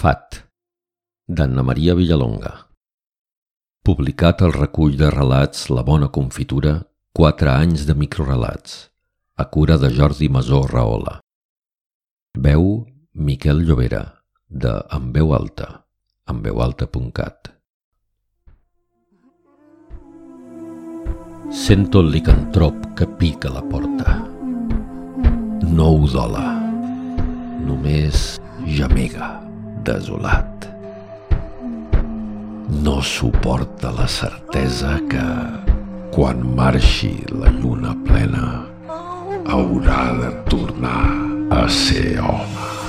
Fat, d'Anna Maria Villalonga. Publicat al recull de relats La bona confitura, quatre anys de microrelats, a cura de Jordi Masó Rahola. Veu Miquel Llobera, de En veu alta, enveualta.cat. Sento el licantrop que pica la porta. No udola, només gemega desolat. No suporta la certesa que, quan marxi la lluna plena, haurà de tornar a ser home.